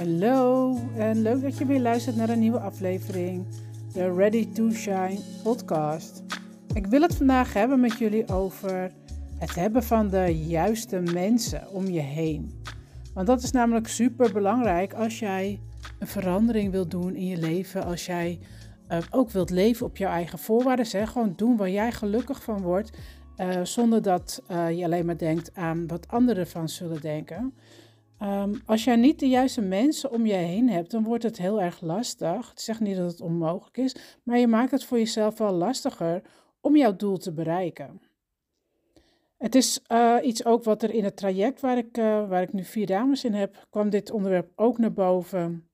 Hallo en leuk dat je weer luistert naar een nieuwe aflevering, de Ready to Shine podcast. Ik wil het vandaag hebben met jullie over het hebben van de juiste mensen om je heen. Want dat is namelijk super belangrijk als jij een verandering wilt doen in je leven, als jij uh, ook wilt leven op jouw eigen voorwaarden. Zeg gewoon doen waar jij gelukkig van wordt, uh, zonder dat uh, je alleen maar denkt aan wat anderen van zullen denken. Um, als jij niet de juiste mensen om je heen hebt, dan wordt het heel erg lastig. Ik zeg niet dat het onmogelijk is, maar je maakt het voor jezelf wel lastiger om jouw doel te bereiken. Het is uh, iets ook wat er in het traject waar ik, uh, waar ik nu vier dames in heb, kwam dit onderwerp ook naar boven.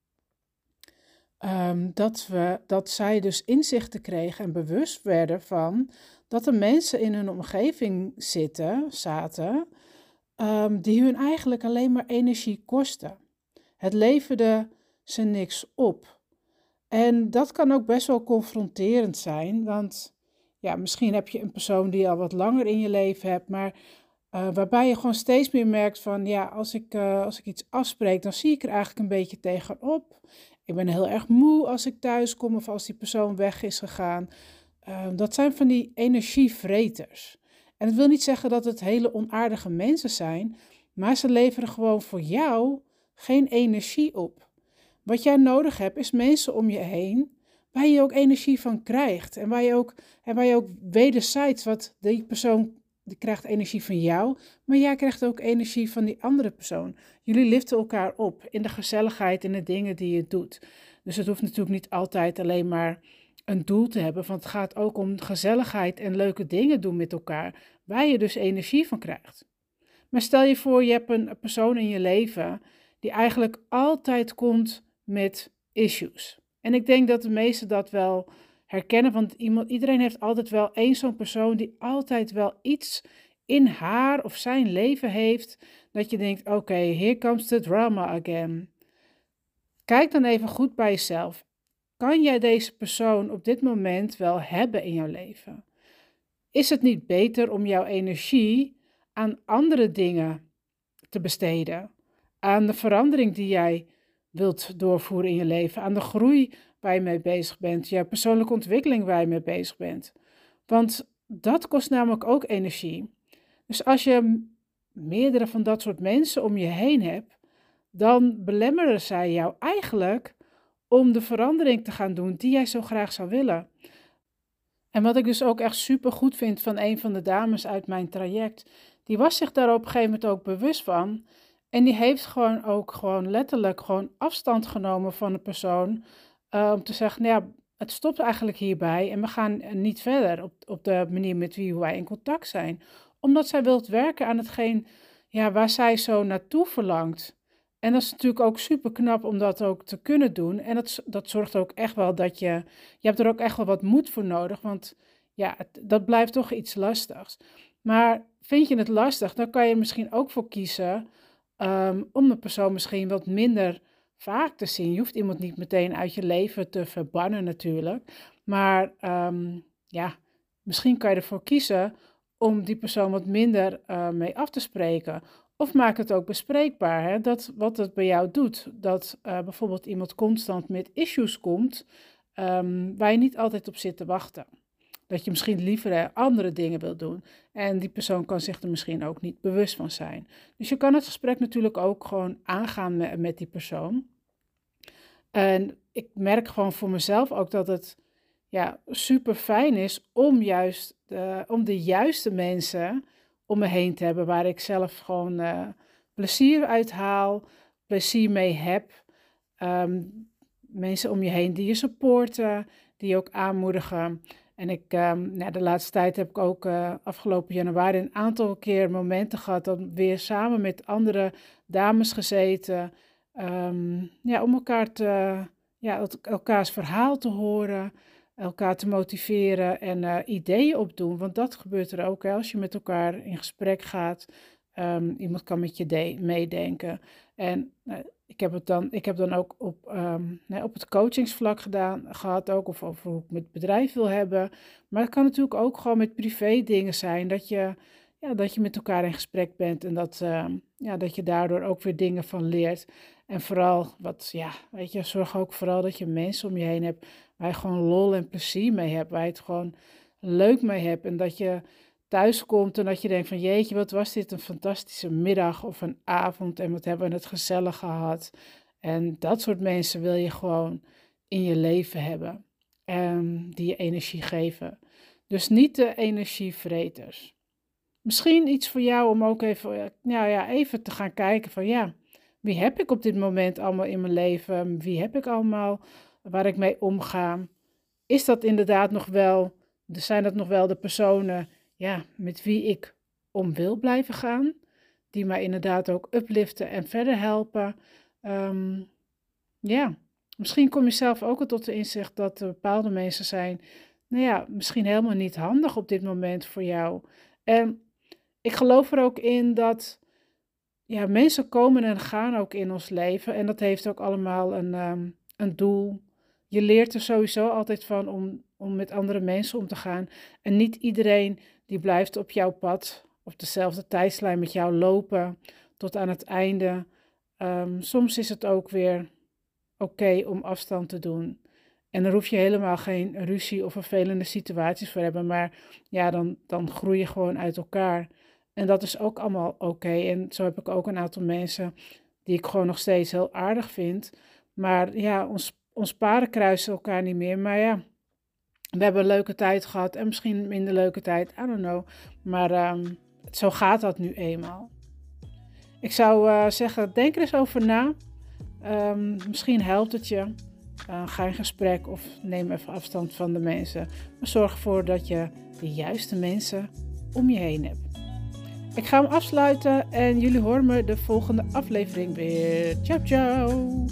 Um, dat, we, dat zij dus inzichten kregen en bewust werden van dat er mensen in hun omgeving zitten, zaten, um, die hun eigenlijk alleen maar energie kosten. Het leverde ze niks op. En dat kan ook best wel confronterend zijn, want ja, misschien heb je een persoon die al wat langer in je leven hebt, maar uh, waarbij je gewoon steeds meer merkt van, ja, als ik, uh, als ik iets afspreek, dan zie ik er eigenlijk een beetje tegenop. Ik ben heel erg moe als ik thuis kom of als die persoon weg is gegaan. Uh, dat zijn van die energievreters. En het wil niet zeggen dat het hele onaardige mensen zijn, maar ze leveren gewoon voor jou geen energie op. Wat jij nodig hebt is mensen om je heen waar je ook energie van krijgt en waar je ook, en waar je ook wederzijds, wat die persoon die krijgt energie van jou, maar jij krijgt ook energie van die andere persoon. Jullie liften elkaar op in de gezelligheid en de dingen die je doet. Dus het hoeft natuurlijk niet altijd alleen maar een doel te hebben, want het gaat ook om gezelligheid en leuke dingen doen met elkaar, waar je dus energie van krijgt. Maar stel je voor, je hebt een persoon in je leven die eigenlijk altijd komt met issues. En ik denk dat de meesten dat wel herkennen, want iemand, iedereen heeft altijd wel één zo'n persoon die altijd wel iets in haar of zijn leven heeft, dat je denkt, oké, okay, here comes the drama again. Kijk dan even goed bij jezelf. Kan jij deze persoon op dit moment wel hebben in jouw leven? Is het niet beter om jouw energie aan andere dingen te besteden? Aan de verandering die jij wilt doorvoeren in je leven, aan de groei waar je mee bezig bent, je persoonlijke ontwikkeling waar je mee bezig bent. Want dat kost namelijk ook energie. Dus als je meerdere van dat soort mensen om je heen hebt, dan belemmeren zij jou eigenlijk om de verandering te gaan doen die jij zo graag zou willen. En wat ik dus ook echt super goed vind van een van de dames uit mijn traject, die was zich daar op een gegeven moment ook bewust van. En die heeft gewoon ook gewoon letterlijk gewoon afstand genomen van de persoon. Uh, om te zeggen, nou ja, het stopt eigenlijk hierbij en we gaan niet verder op, op de manier met wie wij in contact zijn. Omdat zij wilt werken aan hetgeen ja, waar zij zo naartoe verlangt. En dat is natuurlijk ook super knap om dat ook te kunnen doen. En dat, dat zorgt ook echt wel dat je, je hebt er ook echt wel wat moed voor nodig, want ja, dat blijft toch iets lastigs. Maar vind je het lastig, dan kan je misschien ook voor kiezen um, om de persoon misschien wat minder vaak te zien. Je hoeft iemand niet meteen uit je leven te verbannen natuurlijk. Maar um, ja, misschien kan je ervoor kiezen om die persoon wat minder uh, mee af te spreken. Of maak het ook bespreekbaar. Hè? Dat wat het bij jou doet. Dat uh, bijvoorbeeld iemand constant met issues komt um, waar je niet altijd op zit te wachten. Dat je misschien liever andere dingen wilt doen. En die persoon kan zich er misschien ook niet bewust van zijn. Dus je kan het gesprek natuurlijk ook gewoon aangaan met, met die persoon. En ik merk gewoon voor mezelf ook dat het ja, super fijn is om juist de, om de juiste mensen om me heen te hebben waar ik zelf gewoon uh, plezier uit haal, plezier mee heb. Um, mensen om je heen die je supporten, die je ook aanmoedigen. En ik, um, nou, de laatste tijd heb ik ook uh, afgelopen januari een aantal keer momenten gehad, dan weer samen met andere dames gezeten. Um, ja, om elkaar te, ja, elkaars verhaal te horen elkaar te motiveren en uh, ideeën opdoen. Want dat gebeurt er ook als je met elkaar in gesprek gaat. Um, iemand kan met je meedenken. En uh, ik, heb het dan, ik heb dan ook op, nee, op het coachingsvlak gedaan, gehad, ook of over hoe ik met bedrijf wil hebben. Maar het kan natuurlijk ook gewoon met privé dingen zijn. Dat je, dat je met elkaar in gesprek bent en dat, ehm, ja, dat je daardoor ook weer dingen van leert. En vooral, wat, ja, weet je, zorg ook vooral dat je mensen om je heen hebt waar je gewoon lol en plezier mee hebt, waar je het gewoon leuk mee hebt en dat je thuis komt en dat je denkt van jeetje, wat was dit een fantastische middag of een avond en wat hebben we het gezellig gehad. En dat soort mensen wil je gewoon in je leven hebben en die je energie geven. Dus niet de energievreters. Misschien iets voor jou om ook even, nou ja, even te gaan kijken van ja, wie heb ik op dit moment allemaal in mijn leven? Wie heb ik allemaal waar ik mee omga? Is dat inderdaad nog wel, zijn dat nog wel de personen ja, met wie ik om wil blijven gaan? Die mij inderdaad ook upliften en verder helpen. Ehm, ja, misschien kom je zelf ook tot de inzicht dat er bepaalde mensen zijn, nou ja, misschien helemaal niet handig op dit moment voor jou. En ik geloof er ook in dat ja, mensen komen en gaan ook in ons leven. En dat heeft ook allemaal een, um, een doel. Je leert er sowieso altijd van om, om met andere mensen om te gaan. En niet iedereen die blijft op jouw pad of dezelfde tijdslijn met jou lopen tot aan het einde. Um, soms is het ook weer oké om afstand te doen. En dan hoef je helemaal geen ruzie of vervelende situaties voor hebben. Maar ja, dan, dan groei je gewoon uit elkaar. En dat is ook allemaal oké. En zo heb ik ook een aantal mensen die ik gewoon nog steeds heel aardig vind. Maar ja, ons, ons paden kruisen elkaar niet meer. Maar ja, we hebben een leuke tijd gehad en misschien minder leuke tijd. I don't know. Maar um, zo gaat dat nu eenmaal. Ik zou uh, zeggen, denk er eens over na. Um, misschien helpt het je. Uh, ga in gesprek of neem even afstand van de mensen. Maar zorg ervoor dat je de juiste mensen om je heen hebt. Ik ga hem afsluiten en jullie horen me de volgende aflevering weer. Ciao, ciao!